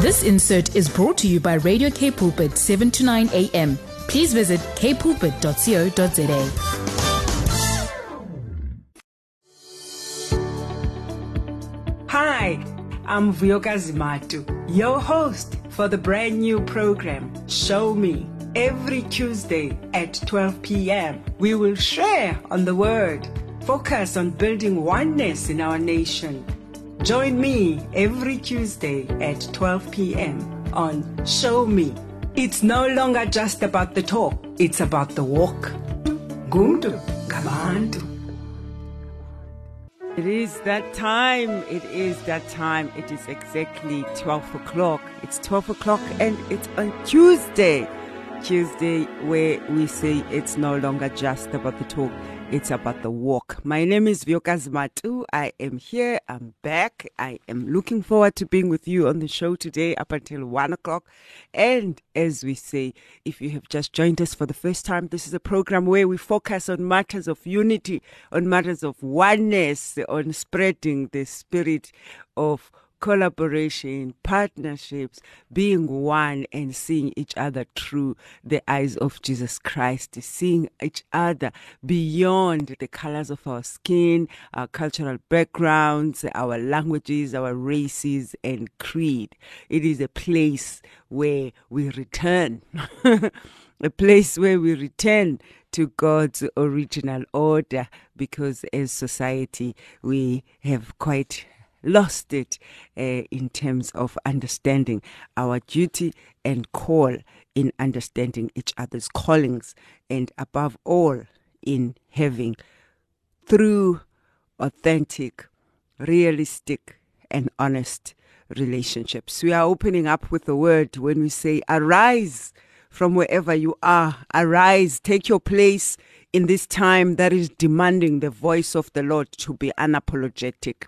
This insert is brought to you by Radio K Pulpit 7 to 9 a.m. Please visit kpulpit.co.za. Hi, I'm Vuyokazi Zimatu, your host for the brand new program, Show Me. Every Tuesday at 12 p.m., we will share on the Word, focus on building oneness in our nation Join me every Tuesday at 12 p.m. on Show Me. It's no longer just about the talk, it's about the walk. Gumdu Gabantu. It is that time. It is that time. It is exactly 12 o'clock. It's 12 o'clock and it's on Tuesday. Tuesday, where we say it's no longer just about the talk, it's about the walk. My name is Vuyokazi Matu. I am here. I'm back. I am looking forward to being with you on the show today up until one o'clock. And as we say, if you have just joined us for the first time, this is a program where we focus on matters of unity, on matters of oneness, on spreading the spirit of collaboration, partnerships, being one and seeing each other through the eyes of Jesus Christ, seeing each other beyond the colors of our skin, our cultural backgrounds, our languages, our races, and creed. It is a place where we return. a place where we return to God's original order because as society we have quite lost it uh, in terms of understanding our duty and call in understanding each other's callings and above all in having through authentic realistic and honest relationships. We are opening up with the word when we say arise from wherever you are. Arise. Take your place in this time that is demanding the voice of the lord to be unapologetic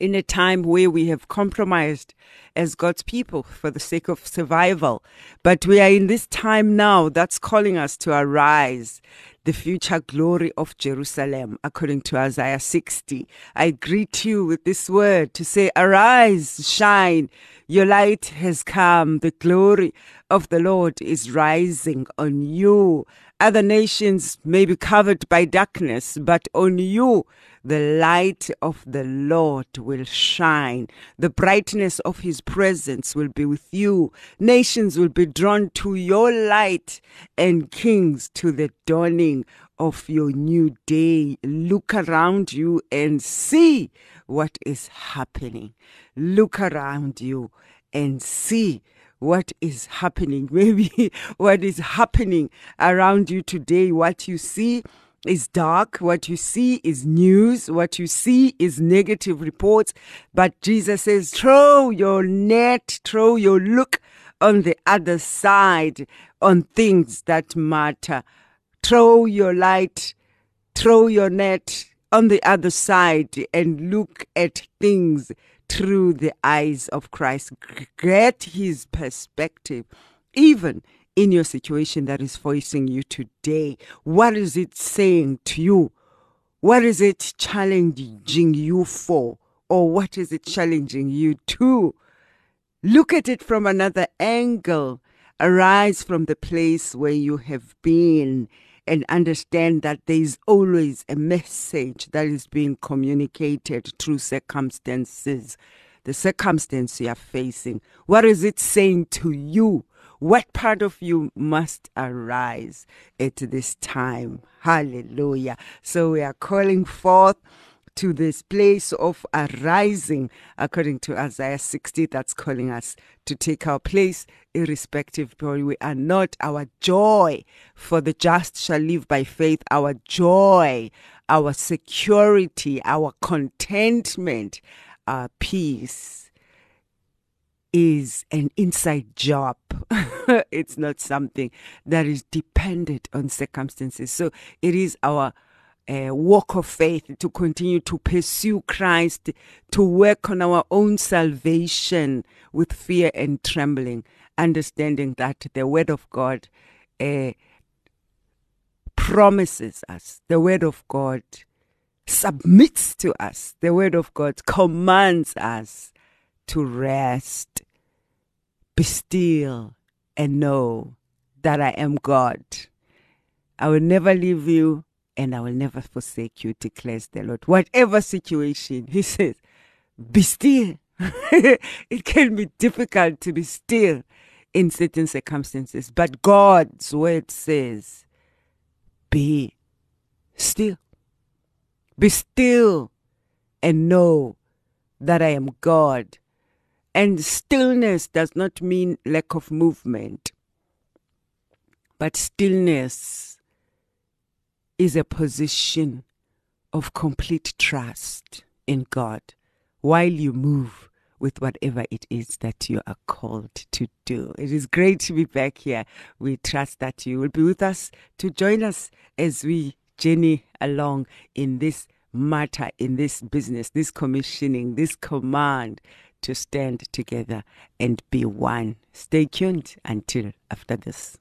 in a time where we have compromised as God's people for the sake of survival. But we are in this time now that's calling us to arise, the future glory of Jerusalem, according to Isaiah 60. I greet you with this word to say, Arise, shine, your light has come, the glory of the Lord is rising on you. Other nations may be covered by darkness, but on you the light of the Lord will shine. The brightness of his presence will be with you. Nations will be drawn to your light and kings to the dawning of your new day. Look around you and see what is happening. Look around you and see what is happening. Maybe what is happening around you today, what you see is dark. What you see is news. What you see is negative reports. But Jesus says, throw your net, throw your look on the other side on things that matter. Throw your light, throw your net on the other side and look at things through the eyes of Christ. Get his perspective, even in your situation that is facing you today? What is it saying to you? What is it challenging you for? Or what is it challenging you to? Look at it from another angle. Arise from the place where you have been and understand that there is always a message that is being communicated through circumstances. The circumstance you are facing. What is it saying to you? What part of you must arise at this time? Hallelujah. So we are calling forth to this place of arising, according to Isaiah 60, that's calling us to take our place, irrespective of we are not. Our joy for the just shall live by faith. Our joy, our security, our contentment, our peace is an inside job. it's not something that is dependent on circumstances. So it is our uh, walk of faith to continue to pursue Christ, to work on our own salvation with fear and trembling, understanding that the Word of God uh, promises us, the Word of God submits to us, the Word of God commands us to rest Be still and know that I am God. I will never leave you and I will never forsake you, declares the Lord. Whatever situation, He says, be still. it can be difficult to be still in certain circumstances, but God's word says, be still. Be still and know that I am God. And stillness does not mean lack of movement, but stillness is a position of complete trust in God while you move with whatever it is that you are called to do. It is great to be back here. We trust that you will be with us to join us as we journey along in this matter, in this business, this commissioning, this command to stand together and be one. Stay tuned until after this.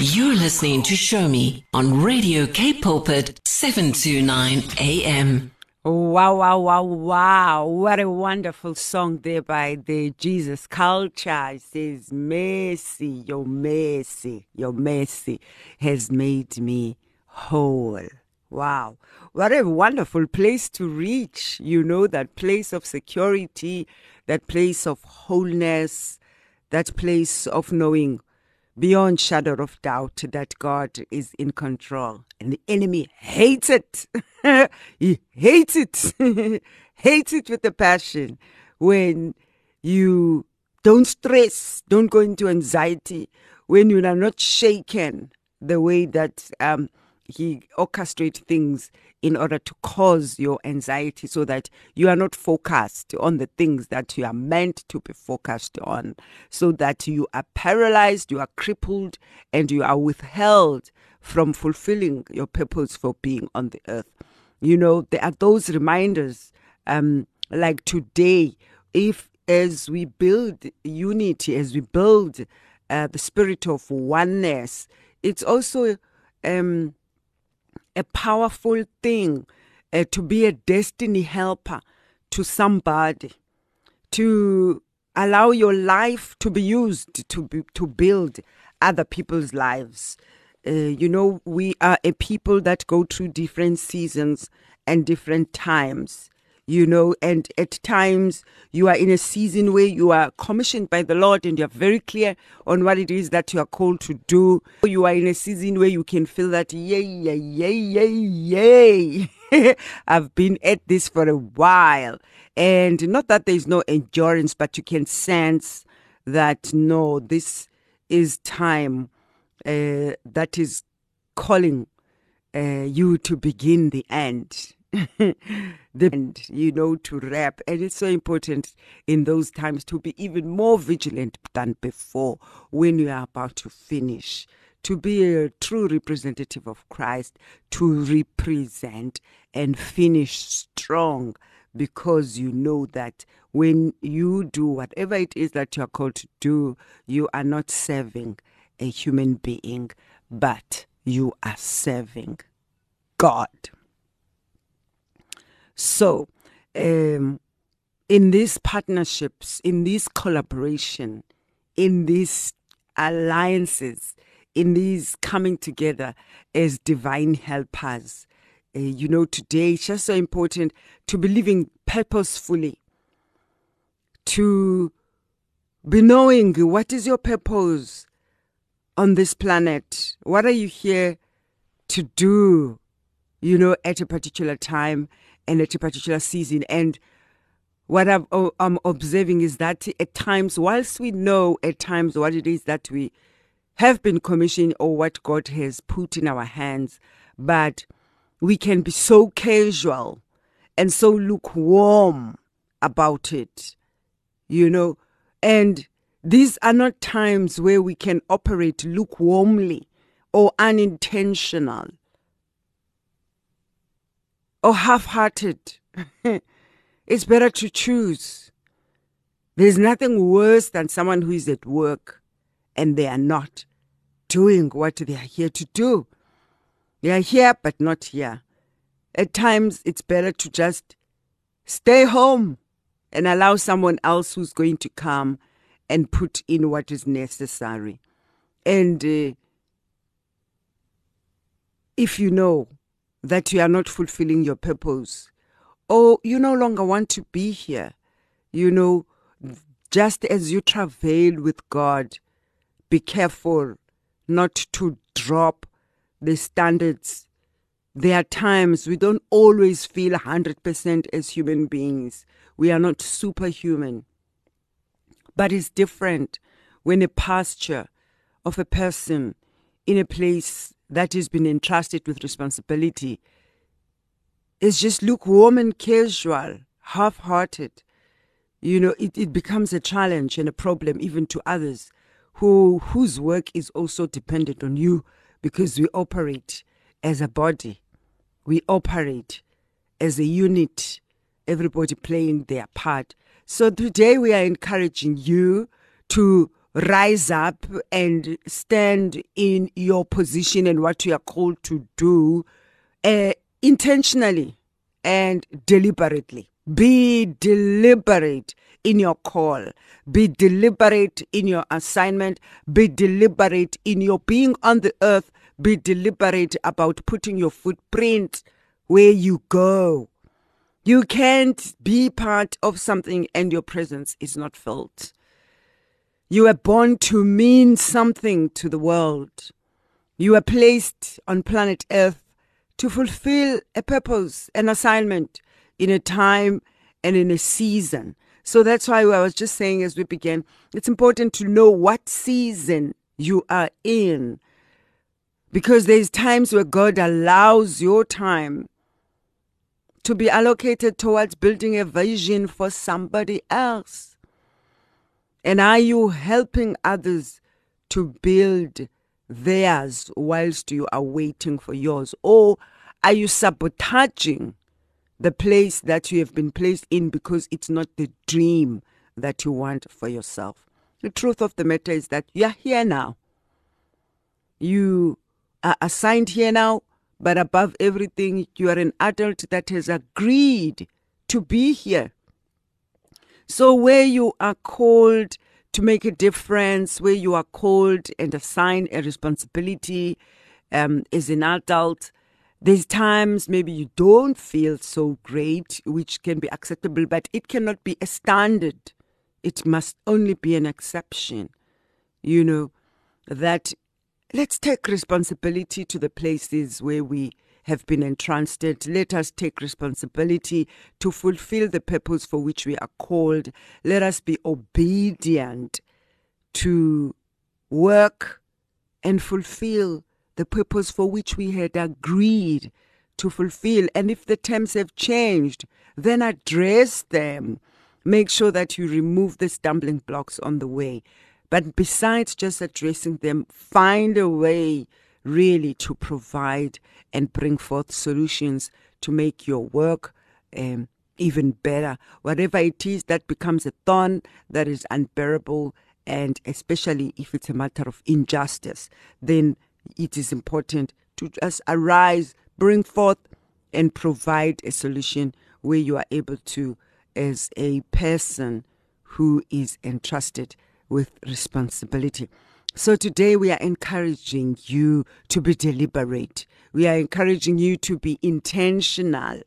You're listening to Show Me on Radio K Pulpit 729 AM. Wow, wow, wow, wow. What a wonderful song there by the Jesus Culture. It says, Mercy, your mercy, your mercy has made me whole. Wow. What a wonderful place to reach. You know, that place of security, that place of wholeness, that place of knowing beyond shadow of doubt that God is in control. And the enemy hates it. he hates it. hates it with a passion when you don't stress, don't go into anxiety, when you are not shaken the way that um, he orchestrates things in order to cause your anxiety so that you are not focused on the things that you are meant to be focused on, so that you are paralyzed, you are crippled, and you are withheld from fulfilling your purpose for being on the earth. You know, there are those reminders, um, like today, if as we build unity, as we build uh, the spirit of oneness, it's also um, a powerful thing uh, to be a destiny helper to somebody, to allow your life to be used to be, to build other people's lives. Uh, you know, we are a people that go through different seasons and different times you know, and at times you are in a season where you are commissioned by the Lord and you're very clear on what it is that you are called to do. You are in a season where you can feel that, yay, yay, yay, yay, yay. I've been at this for a while. And not that there's no endurance, but you can sense that, no, this is time uh, that is calling uh, you to begin the end end, you know, to rap. And it's so important in those times to be even more vigilant than before when you are about to finish. To be a true representative of Christ, to represent and finish strong because you know that when you do whatever it is that you are called to do, you are not serving a human being, but you are serving God. So, um, in these partnerships, in this collaboration, in these alliances, in these coming together as divine helpers, uh, you know, today it's just so important to be living purposefully, to be knowing what is your purpose on this planet. What are you here to do, you know, at a particular time? And at a particular season. And what i am observing is that at times, whilst we know at times what it is that we have been commissioned or what God has put in our hands, but we can be so casual and so lukewarm about it, you know. And these are not times where we can operate lukewarmly or unintentional or half hearted. it's better to choose. There's nothing worse than someone who is at work and they are not doing what they are here to do. They are here, but not here. At times, it's better to just stay home and allow someone else who's going to come and put in what is necessary. And uh, if you know that you are not fulfilling your purpose, or you no longer want to be here, you know, just as you travail with God, be careful not to drop the standards. There are times we don't always feel 100% as human beings. We are not superhuman. But it's different when a pasture of a person in a place that has been entrusted with responsibility is just lukewarm and casual, half hearted you know, it, it becomes a challenge and a problem even to others who whose work is also dependent on you because we operate as a body. We operate as a unit, everybody playing their part. So today we are encouraging you to rise up and stand in your position and what you are called to do uh, intentionally and deliberately. Be deliberate in your call. Be deliberate in your assignment. Be deliberate in your being on the earth. Be deliberate about putting your footprint where you go. You can't be part of something and your presence is not felt. You were born to mean something to the world. You were placed on planet Earth to fulfill a purpose, an assignment in a time and in a season. So that's why I was just saying as we began, it's important to know what season you are in. Because there's times where God allows your time to be allocated towards building a vision for somebody else. And are you helping others to build theirs whilst you are waiting for yours? Or are you sabotaging the place that you have been placed in because it's not the dream that you want for yourself. The truth of the matter is that you are here now. You are assigned here now, but above everything, you are an adult that has agreed to be here. So, where you are called to make a difference, where you are called and assigned a responsibility um, as an adult, there's times maybe you don't feel so great, which can be acceptable, but it cannot be a standard. It must only be an exception. You know, that let's take responsibility to the places where we have been entrusted. Let us take responsibility to fulfill the purpose for which we are called. Let us be obedient to work and fulfill the purpose for which we had agreed to fulfill. And if the terms have changed, then address them. Make sure that you remove the stumbling blocks on the way. But besides just addressing them, find a way really to provide and bring forth solutions to make your work um, even better. Whatever it is that becomes a thorn that is unbearable, and especially if it's a matter of injustice, then it is important to just arise, bring forth, and provide a solution where you are able to, as a person who is entrusted with responsibility. So today we are encouraging you to be deliberate. We are encouraging you to be intentional.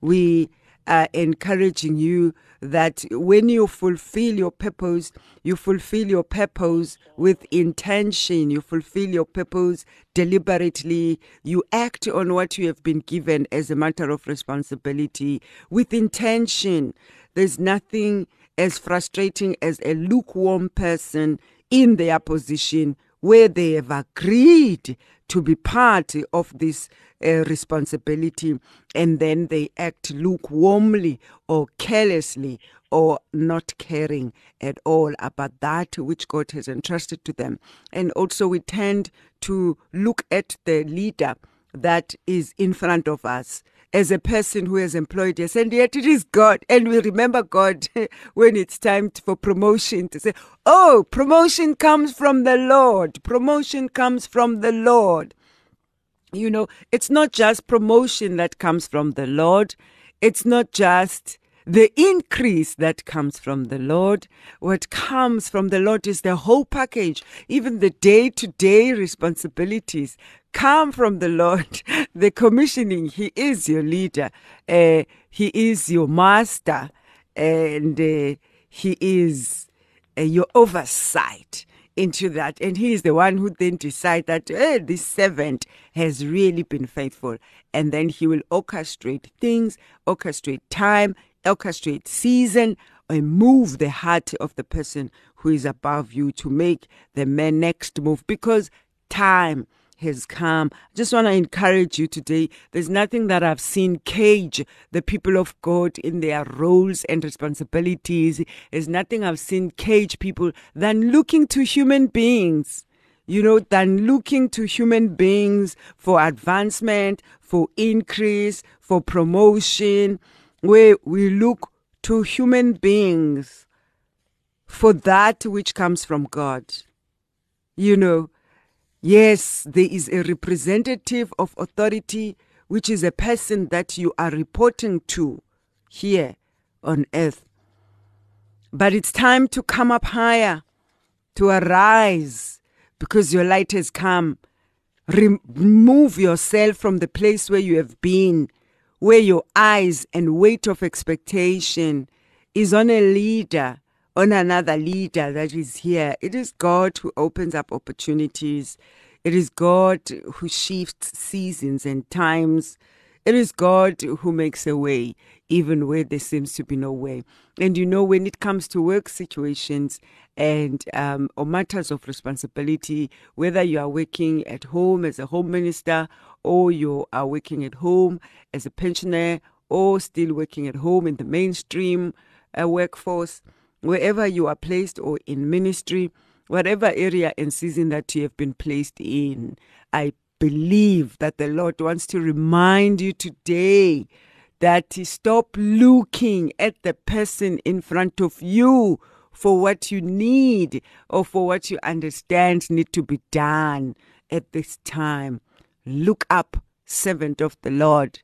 We are encouraging you that when you fulfill your purpose, you fulfill your purpose with intention, you fulfill your purpose deliberately, you act on what you have been given as a matter of responsibility with intention. There's nothing as frustrating as a lukewarm person in their position where they have agreed to be part of this uh, responsibility and then they act lukewarmly or carelessly or not caring at all about that which God has entrusted to them. And also, we tend to look at the leader that is in front of us as a person who has employed us, and yet it is God. And we remember God when it's time for promotion to say, Oh, promotion comes from the Lord. Promotion comes from the Lord. You know, it's not just promotion that comes from the Lord, it's not just the increase that comes from the Lord. What comes from the Lord is the whole package, even the day to day responsibilities come from the Lord. The commissioning, He is your leader, uh, He is your master, and uh, He is uh, your oversight into that. And He is the one who then decides that hey, this servant has really been faithful. And then He will orchestrate things, orchestrate time, orchestrate season, and move the heart of the person who is above you to make the next move because time has come. I just want to encourage you today. There's nothing that I've seen cage the people of God in their roles and responsibilities. There's nothing I've seen cage people than looking to human beings. You know, than looking to human beings for advancement, for increase, for promotion, where we look to human beings for that which comes from God. You know, Yes, there is a representative of authority, which is a person that you are reporting to here on earth. But it's time to come up higher, to arise, because your light has come. Remove yourself from the place where you have been, where your eyes and weight of expectation is on a leader on another leader that is here. It is God who opens up opportunities. It is God who shifts seasons and times. It is God who makes a way, even where there seems to be no way. And you know, when it comes to work situations and um, or matters of responsibility, whether you are working at home as a home minister or you are working at home as a pensioner or still working at home in the mainstream uh, workforce, wherever you are placed or in ministry, whatever area and season that you have been placed in, I believe that the Lord wants to remind you today that stop looking at the person in front of you for what you need or for what you understand need to be done at this time. Look up, servant of the Lord.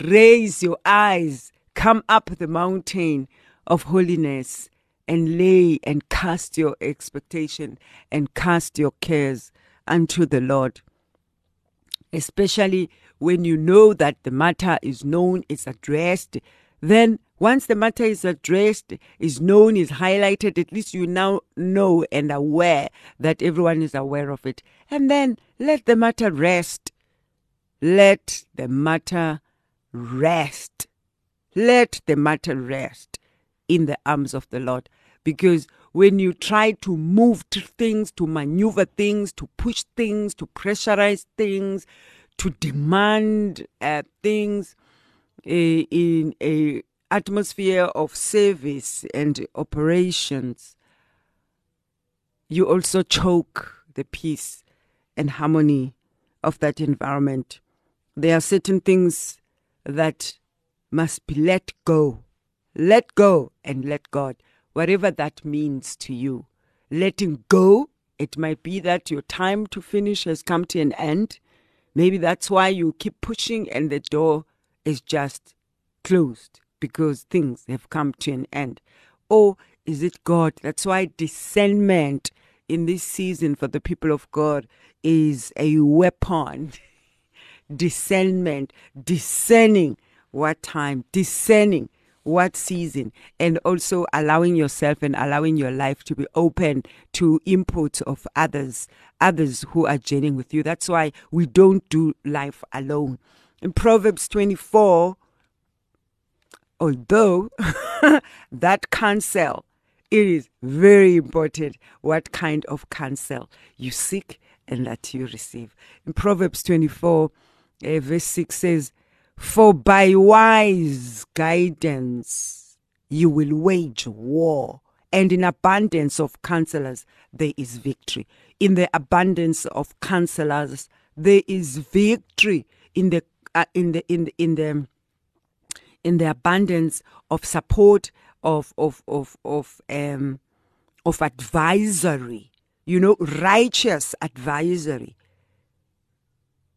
Raise your eyes. Come up the mountain of holiness and lay and cast your expectation and cast your cares unto the Lord. Especially when you know that the matter is known, is addressed, then once the matter is addressed, is known, is highlighted, at least you now know and aware that everyone is aware of it. And then let the matter rest. Let the matter rest. Let the matter rest in the arms of the Lord. Because when you try to move things, to maneuver things, to push things, to pressurize things, to demand uh, things uh, in a atmosphere of service and operations, you also choke the peace and harmony of that environment. There are certain things that must be let go let go and let God, whatever that means to you. Letting go, it might be that your time to finish has come to an end. Maybe that's why you keep pushing and the door is just closed because things have come to an end. Or is it God? That's why discernment in this season for the people of God is a weapon. discernment, discerning what time, discerning what season, and also allowing yourself and allowing your life to be open to input of others, others who are journeying with you. That's why we don't do life alone. In Proverbs 24, although that counsel, it is very important what kind of counsel you seek and that you receive. In Proverbs 24, uh, verse 6 says, for by wise guidance you will wage war, and in abundance of counselors there is victory. In the abundance of counselors there is victory. In the uh, in the in the, in the in the abundance of support of of of of um of advisory, you know, righteous advisory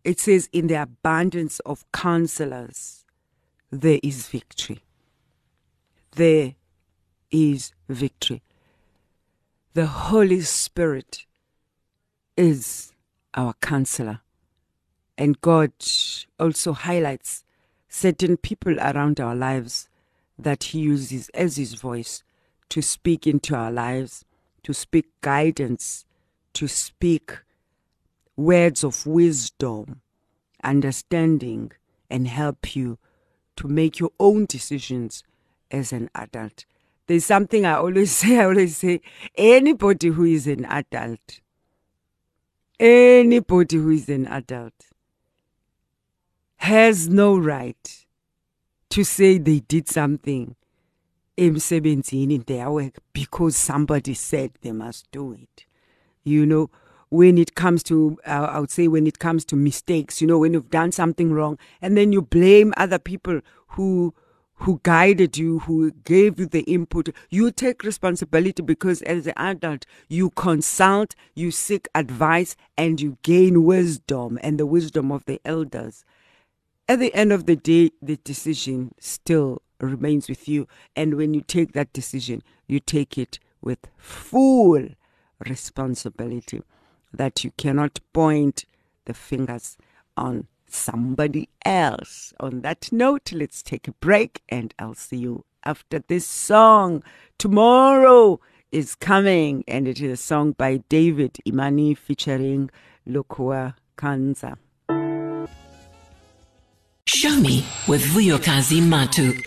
it says, In the abundance of counselors, there is victory. there is victory. The Holy Spirit is our counselor. And God also highlights certain people around our lives that He uses as His voice to speak into our lives, to speak guidance, to speak words of wisdom, understanding, and help you to make your own decisions as an adult. There's something I always say, I always say, anybody who is an adult, anybody who is an adult has no right to say they did something emsebenzini in their work because somebody said they must do it. You know, when it comes to, uh, I would say, when it comes to mistakes, you know, when you've done something wrong and then you blame other people who who guided you, who gave you the input. You take responsibility because as an adult, you consult, you seek advice, and you gain wisdom and the wisdom of the elders. At the end of the day, the decision still remains with you. And when you take that decision, you take it with full responsibility that you cannot point the fingers on somebody else. On that note, let's take a break and I'll see you after this song. Tomorrow is coming and it is a song by David Imani featuring Lokua Kanza. Show me with Vuyokazi Matu.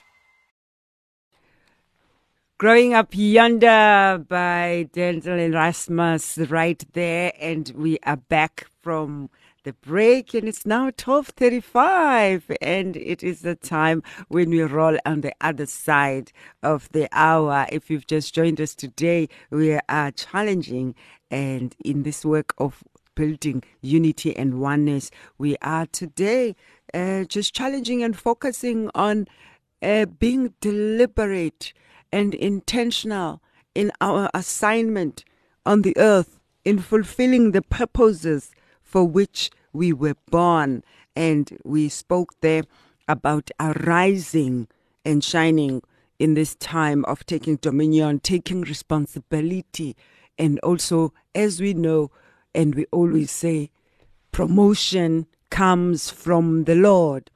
Growing Up Yonder by Denzel and Rasmus right there. And we are back from the break and it's now 12:35 and it is the time when we roll on the other side of the hour. If you've just joined us today we are challenging and in this work of building unity and oneness we are today uh, just challenging and focusing on uh, being deliberate and intentional in our assignment on the earth in fulfilling the purposes for which we were born. And we spoke there about arising and shining in this time of taking dominion, taking responsibility. And also, as we know, and we always say, promotion comes from the Lord.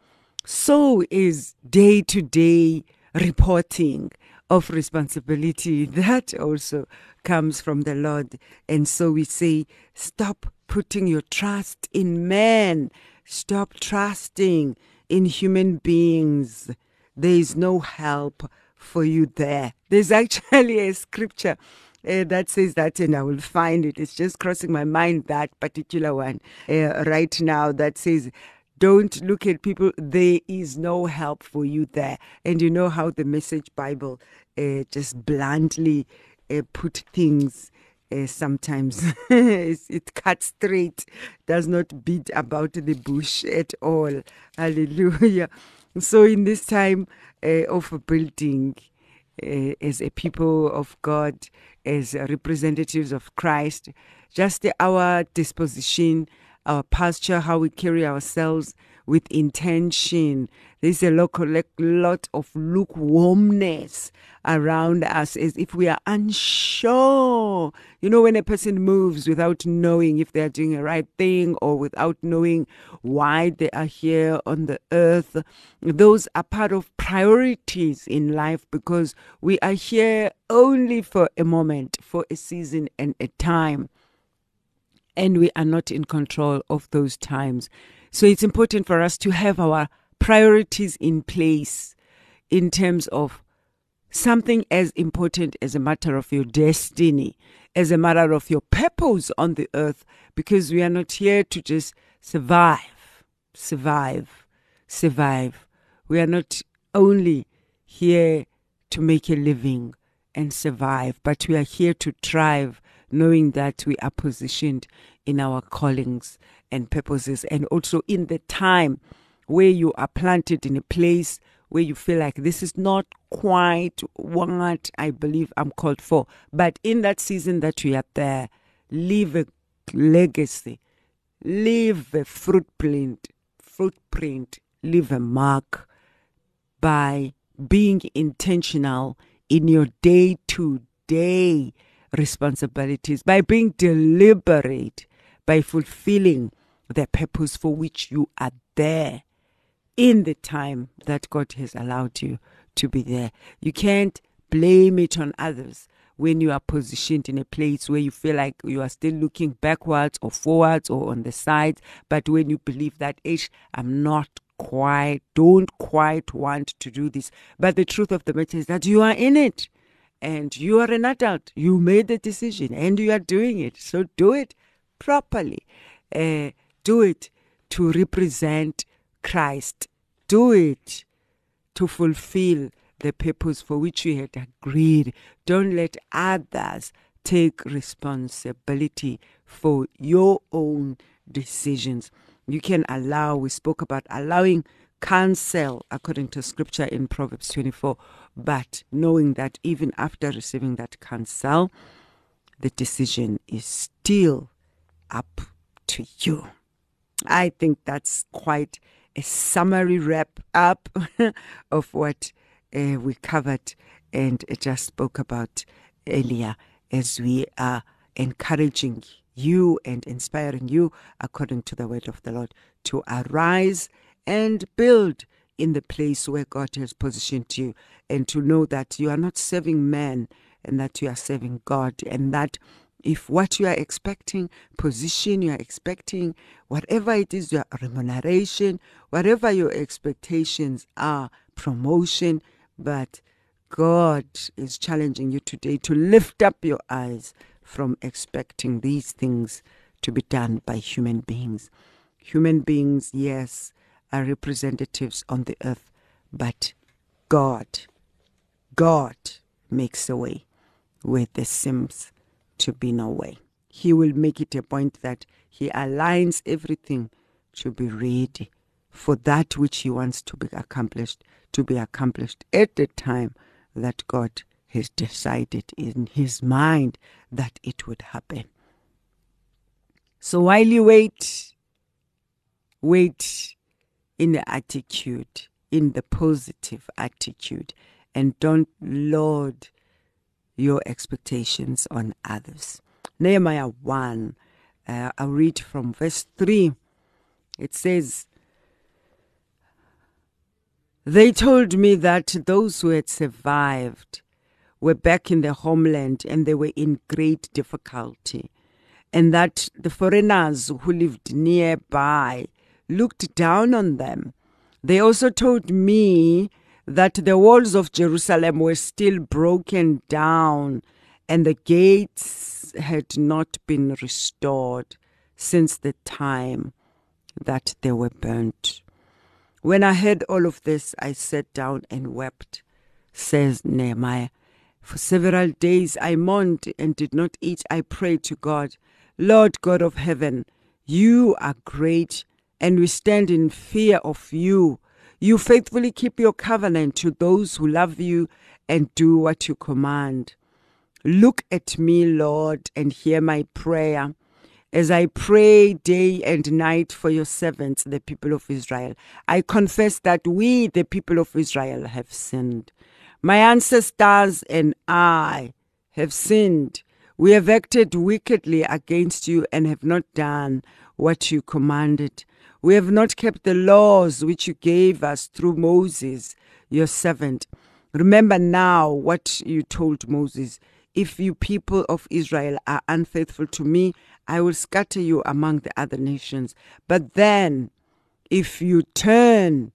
So is day to day reporting of responsibility. That also comes from the Lord. And so we say, stop putting your trust in man. Stop trusting in human beings. There is no help for you there. There's actually a scripture uh, that says that, and I will find it. It's just crossing my mind that particular one uh, right now that says, don't look at people. There is no help for you there. And you know how the Message Bible uh, just bluntly uh, put things. Uh, sometimes it cuts straight, does not beat about the bush at all. Hallelujah. So, in this time uh, of building, uh, as a people of God, as representatives of Christ, just our disposition, our posture, how we carry ourselves with intention. There's a lot of lukewarmness around us as if we are unsure. You know, when a person moves without knowing if they are doing the right thing or without knowing why they are here on the earth, those are part of priorities in life because we are here only for a moment, for a season and a time. And we are not in control of those times. So it's important for us to have our priorities in place in terms of something as important as a matter of your destiny, as a matter of your purpose on the earth, because we are not here to just survive, survive, survive. We are not only here to make a living and survive, but we are here to thrive, knowing that we are positioned in our callings and purposes, and also in the time where you are planted in a place where you feel like this is not quite what I believe I'm called for. But in that season that you are there, leave a legacy, leave a footprint, footprint, leave a mark by being intentional in your day to day responsibilities, by being deliberate, by fulfilling the purpose for which you are there in the time that God has allowed you to be there. You can't blame it on others when you are positioned in a place where you feel like you are still looking backwards or forwards or on the sides, but when you believe that, ish, I'm not quite, don't quite want to do this. But the truth of the matter is that you are in it and you are an adult. You made the decision and you are doing it. So do it properly. Uh, do it to represent Christ. Do it to fulfill the purpose for which you had agreed. Don't let others take responsibility for your own decisions. You can allow, we spoke about allowing counsel according to scripture in Proverbs 24, but knowing that even after receiving that counsel, the decision is still up to you. I think that's quite a summary wrap up of what uh, we covered and just spoke about earlier as we are encouraging you and inspiring you according to the word of the Lord to arise and build in the place where God has positioned you and to know that you are not serving man and that you are serving God and that if what you are expecting, position you are expecting, whatever it is, your remuneration, whatever your expectations are, promotion, but God is challenging you today to lift up your eyes from expecting these things to be done by human beings. Human beings, yes, are representatives on the earth, but God, God makes a way where there seems to be no way. He will make it a point that He aligns everything to be ready for that which He wants to be accomplished, to be accomplished at the time that God has decided in His mind that it would happen. So while you wait, wait in the attitude, in the positive attitude, and don't load your expectations on others. Nehemiah 1, uh, I'll read from verse 3. It says, They told me that those who had survived were back in their homeland and they were in great difficulty, and that the foreigners who lived nearby looked down on them. They also told me that the walls of Jerusalem were still broken down and the gates had not been restored since the time that they were burnt. When I heard all of this, I sat down and wept, says Nehemiah. For several days I mourned and did not eat. I prayed to God, Lord God of heaven, you are great, and we stand in fear of you. You faithfully keep your covenant to those who love you and do what you command. Look at me, Lord, and hear my prayer as I pray day and night for your servants, the people of Israel. I confess that we, the people of Israel, have sinned. My ancestors and I have sinned. We have acted wickedly against you and have not done what you commanded. We have not kept the laws which you gave us through Moses, your servant. Remember now what you told Moses. If you people of Israel are unfaithful to me, I will scatter you among the other nations. But then, if you turn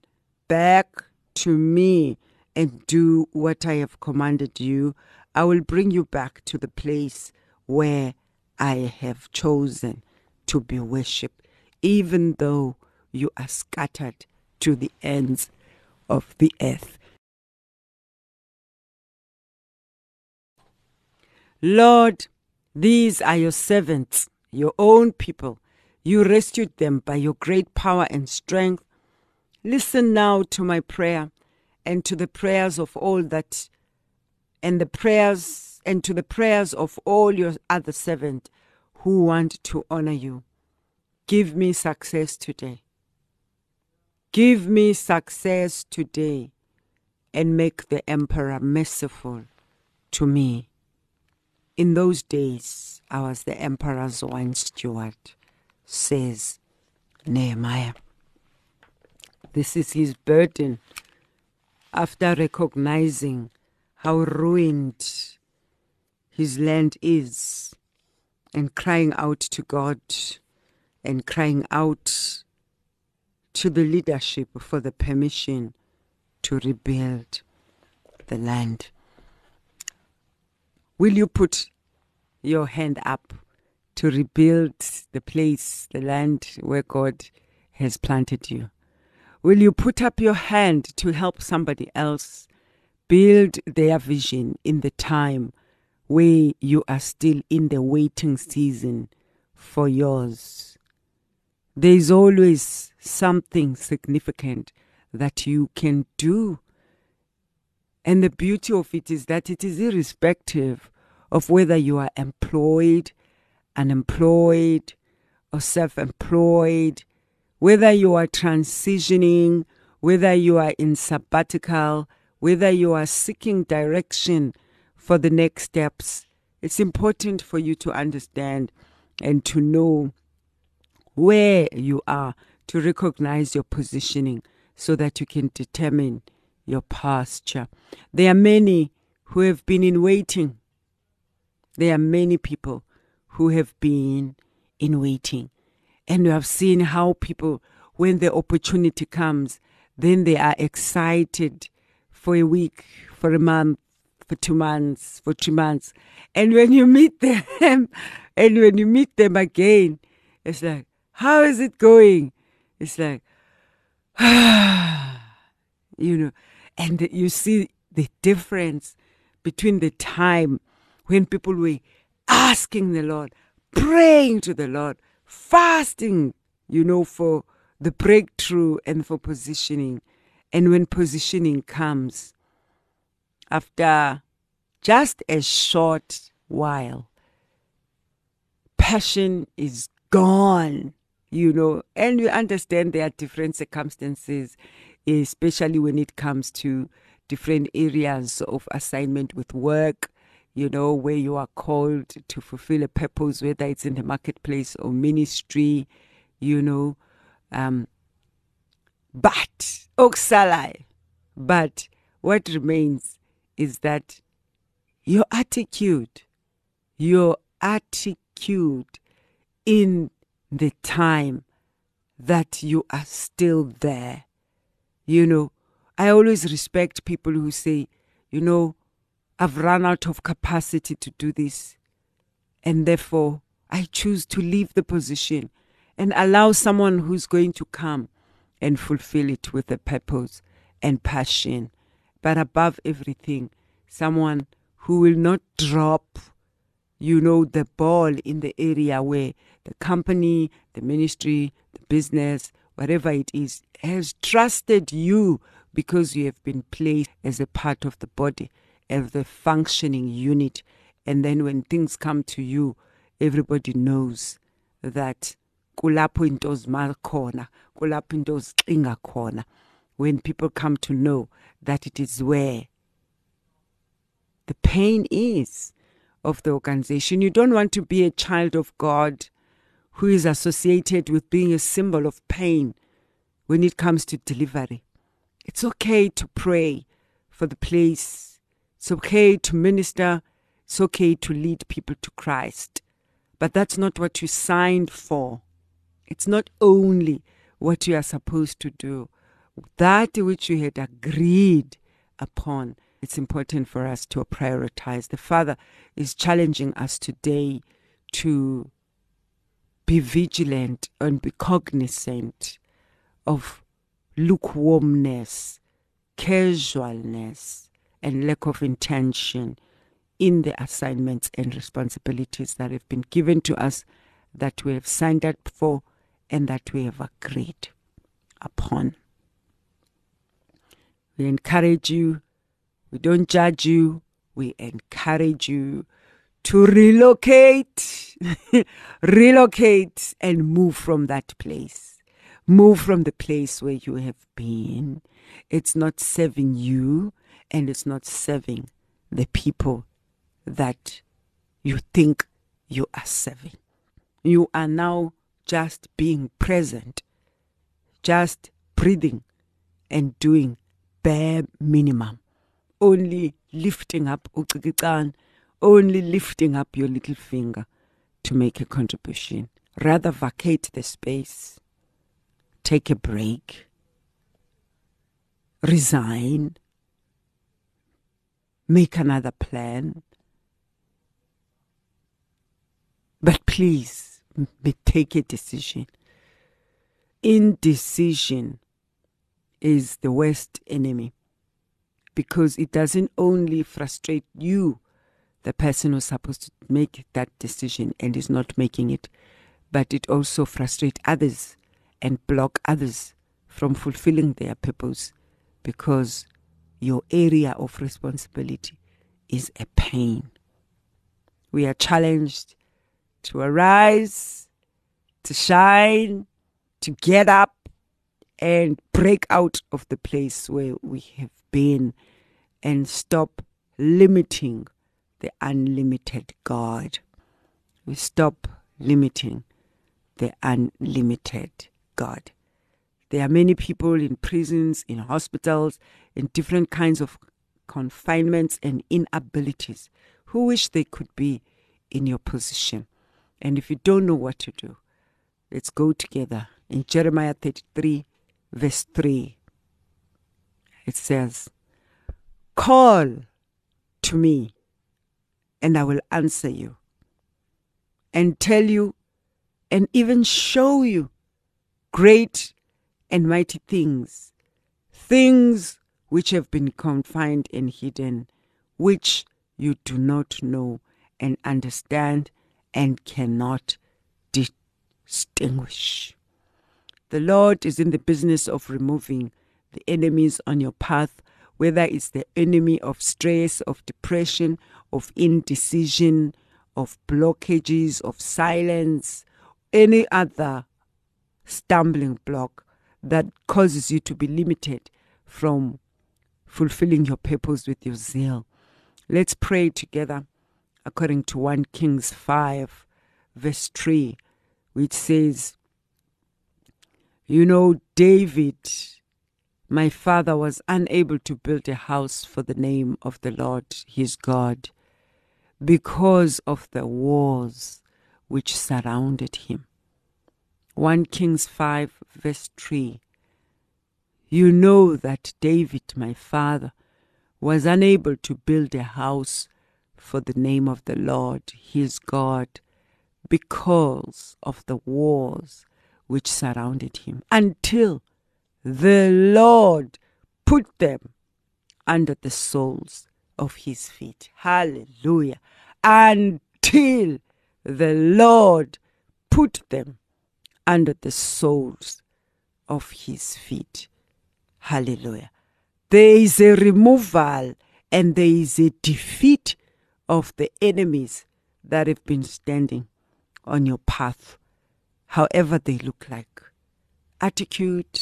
back to me and do what I have commanded you, I will bring you back to the place where I have chosen to be worshipped even though you are scattered to the ends of the earth. Lord, these are your servants, your own people. You rescued them by your great power and strength. Listen now to my prayer and to the prayers of all that, and the prayers and to the prayers of all your other servants who want to honor you. Give me success today. Give me success today. and make the emperor merciful to me. In those days, I was the emperor's wine steward, says Nehemiah. This is his burden after recognizing how ruined his land is and crying out to God and crying out to the leadership for the permission to rebuild the land. Will you put your hand up to rebuild the place, the land where God has planted you? Will you put up your hand to help somebody else build their vision in the time where you are still in the waiting season for yours? There is always something significant that you can do. And the beauty of it is that it is irrespective of whether you are employed, unemployed, or self employed, whether you are transitioning, whether you are in sabbatical, whether you are seeking direction for the next steps. It's important for you to understand and to know where you are, to recognize your positioning so that you can determine your posture. There are many who have been in waiting. There are many people who have been in waiting. And you have seen how people, when the opportunity comes, then they are excited for a week, for a month, for two months, for three months. And when you meet them, and when you meet them again, it's like, how is it going? It's like, you know, and you see the difference between the time when people were asking the Lord, praying to the Lord, fasting, you know, for the breakthrough and for positioning. And when positioning comes, after just a short while, passion is gone you know, and we understand there are different circumstances, especially when it comes to different areas of assignment with work, you know, where you are called to fulfill a purpose, whether it's in the marketplace or ministry, you know. Um, but, Oxalai, but what remains is that your attitude, your attitude in the time that you are still there. You know, I always respect people who say, you know, I've run out of capacity to do this. And therefore, I choose to leave the position and allow someone who's going to come and fulfill it with a purpose and passion. But above everything, someone who will not drop you know, the ball in the area where the company, the ministry, the business, whatever it is, has trusted you because you have been placed as a part of the body, as the functioning unit. And then when things come to you, everybody knows that kulapho into zima khona kulapho into zixinga khona when people come to know that it is where the pain is of the organization. You don't want to be a child of God who is associated with being a symbol of pain when it comes to delivery. It's okay to pray for the place, it's okay to minister, it's okay to lead people to Christ. But that's not what you signed for. It's not only what you are supposed to do, that which you had agreed upon it's important for us to prioritize. The Father is challenging us today to be vigilant and be cognizant of lukewarmness, casualness, and lack of intention in the assignments and responsibilities that have been given to us, that we have signed up for, and that we have agreed upon. We encourage you we don't judge you. We encourage you to relocate, relocate and move from that place. Move from the place where you have been. It's not serving you. and it's not serving the people that you think you are serving. You are now just being present, just breathing and doing bare minimum. Only lifting up only lifting up your little finger to make a contribution. Rather vacate the space, take a break, resign, make another plan. But please take a decision. Indecision is the worst enemy because it doesn't only frustrate you, the person who's supposed to make that decision and is not making it, but it also frustrates others and block others from fulfilling their purpose because your area of responsibility is a pain. We are challenged to arise, to shine, to get up and break out of the place where we have been and stop limiting the unlimited God. We stop limiting the unlimited God. There are many people in prisons, in hospitals, in different kinds of confinements and inabilities who wish they could be in your position. And if you don't know what to do, let's go together. In Jeremiah 33, verse 3, it says, Call to me, and I will answer you, and tell you, and even show you great and mighty things, things which have been confined and hidden, which you do not know and understand and cannot distinguish. The Lord is in the business of removing the enemies on your path, whether it's the enemy of stress, of depression, of indecision, of blockages, of silence, any other stumbling block that causes you to be limited from fulfilling your purpose with your zeal. Let's pray together according to 1 Kings 5, verse 3, which says, You know, David, my father, was unable to build a house for the name of the Lord his God because of the walls which surrounded him. 1 Kings 5, verse 3. You know that David, my father, was unable to build a house for the name of the Lord his God because of the walls which surrounded him until the Lord put them under the soles of his feet. Hallelujah. Until the Lord put them under the soles of his feet. Hallelujah. There is a removal and there is a defeat of the enemies that have been standing on your path, however they look like. Attitude,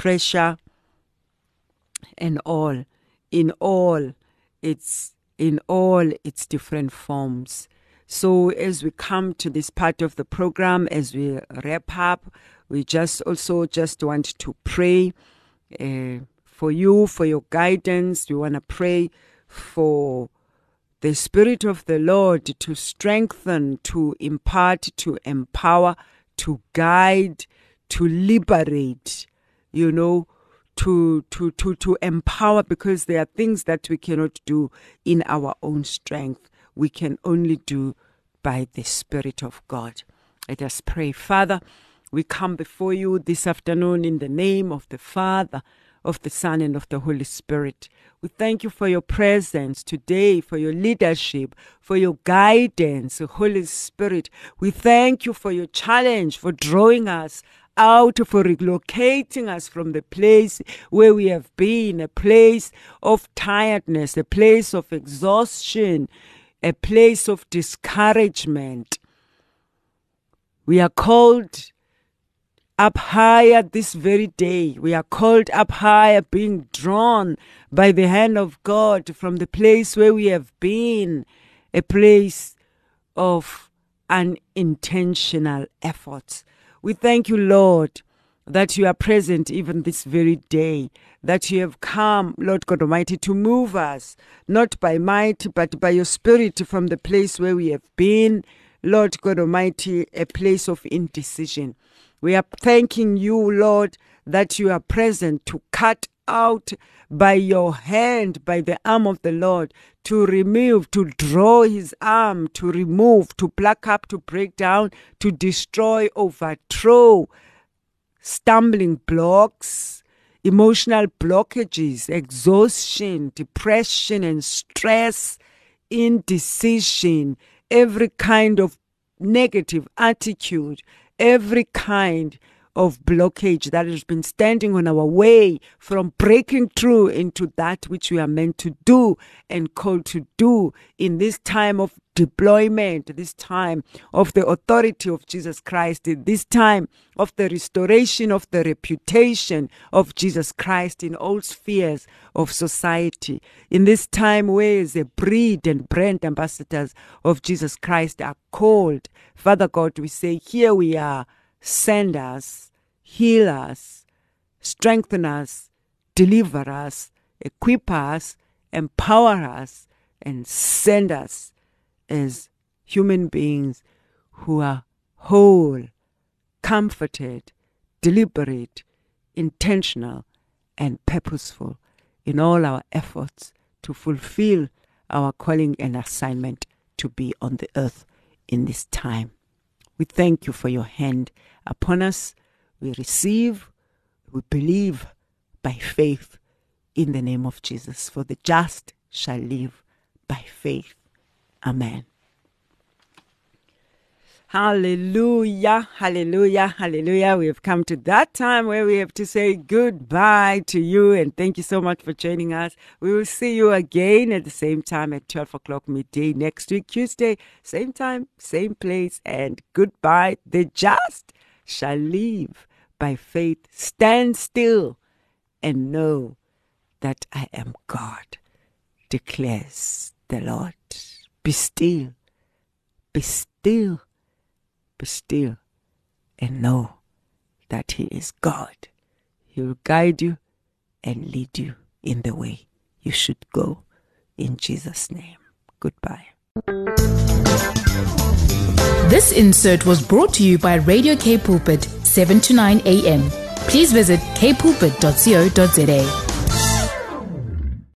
pressure, and all. In all, it's in all its different forms. So as we come to this part of the program, as we wrap up, we just also just want to pray uh, for you, for your guidance. We want to pray for the Spirit of the Lord to strengthen, to impart, to empower, to guide, to liberate, you know, to, to, to, to empower because there are things that we cannot do in our own strength. We can only do by the Spirit of God. Let us pray. Father, we come before you this afternoon in the name of the Father, of the Son, and of the Holy Spirit. We thank you for your presence today, for your leadership, for your guidance, Holy Spirit. We thank you for your challenge, for drawing us out, for relocating us from the place where we have been, a place of tiredness, a place of exhaustion, a place of discouragement. We are called up higher this very day. We are called up higher, being drawn by the hand of God from the place where we have been, a place of unintentional efforts. We thank you, Lord, that you are present even this very day, that you have come, Lord God Almighty, to move us, not by might, but by your Spirit from the place where we have been, Lord God Almighty, a place of indecision. We are thanking you, Lord, that you are present to cut out by your hand, by the arm of the Lord, to remove, to draw his arm, to remove, to pluck up, to break down, to destroy, overthrow stumbling blocks, emotional blockages, exhaustion, depression, and stress, indecision, every kind of negative attitude, every kind of blockage that has been standing on our way from breaking through into that which we are meant to do and called to do in this time of deployment, this time of the authority of Jesus Christ, this time of the restoration of the reputation of Jesus Christ in all spheres of society, in this time where the breed and brand ambassadors of Jesus Christ are called. Father God, we say, Here we are, send us, heal us, strengthen us, deliver us, equip us, empower us, and send us as human beings who are whole, comforted, deliberate, intentional, and purposeful in all our efforts to fulfill our calling and assignment to be on the earth in this time. We thank you for your hand upon us. We receive, we believe by faith in the name of Jesus. For the just shall live by faith. Amen. Hallelujah, hallelujah, hallelujah. We have come to that time where we have to say goodbye to you and thank you so much for joining us. We will see you again at the same time at 12 o'clock midday next week, Tuesday, same time, same place, and goodbye. The just shall live by faith. Stand still and know that I am God, declares the Lord. Be still, be still, be still, and know that He is God. He will guide you and lead you in the way you should go. In Jesus' name. Goodbye. This insert was brought to you by Radio K Pulpit, 7 to 9 a.m. Please visit kpulpit.co.za.